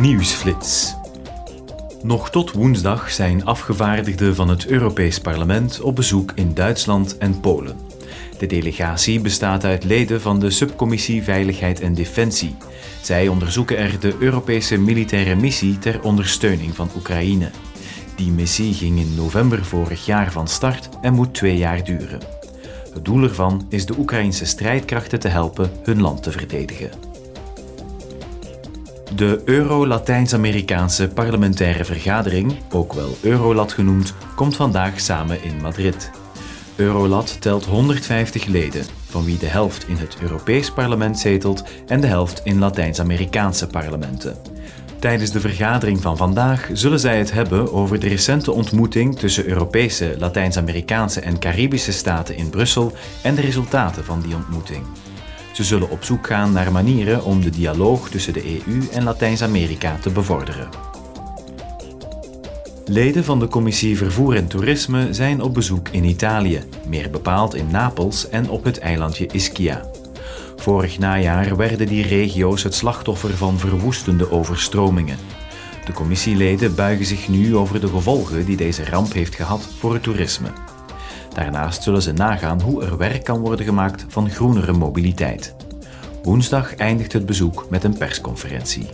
Nieuwsflits. Nog tot woensdag zijn afgevaardigden van het Europees Parlement op bezoek in Duitsland en Polen. De delegatie bestaat uit leden van de Subcommissie Veiligheid en Defensie. Zij onderzoeken er de Europese militaire missie ter ondersteuning van Oekraïne. Die missie ging in november vorig jaar van start en moet twee jaar duren. Het doel ervan is de Oekraïnse strijdkrachten te helpen hun land te verdedigen. De Euro-Latijns-Amerikaanse parlementaire vergadering, ook wel Eurolat genoemd, komt vandaag samen in Madrid. Eurolat telt 150 leden, van wie de helft in het Europees Parlement zetelt en de helft in Latijns-Amerikaanse parlementen. Tijdens de vergadering van vandaag zullen zij het hebben over de recente ontmoeting tussen Europese, Latijns-Amerikaanse en Caribische staten in Brussel en de resultaten van die ontmoeting. Ze zullen op zoek gaan naar manieren om de dialoog tussen de EU en Latijns-Amerika te bevorderen. Leden van de Commissie Vervoer en Toerisme zijn op bezoek in Italië, meer bepaald in Napels en op het eilandje Ischia. Vorig najaar werden die regio's het slachtoffer van verwoestende overstromingen. De commissieleden buigen zich nu over de gevolgen die deze ramp heeft gehad voor het toerisme. Daarnaast zullen ze nagaan hoe er werk kan worden gemaakt van groenere mobiliteit. Woensdag eindigt het bezoek met een persconferentie.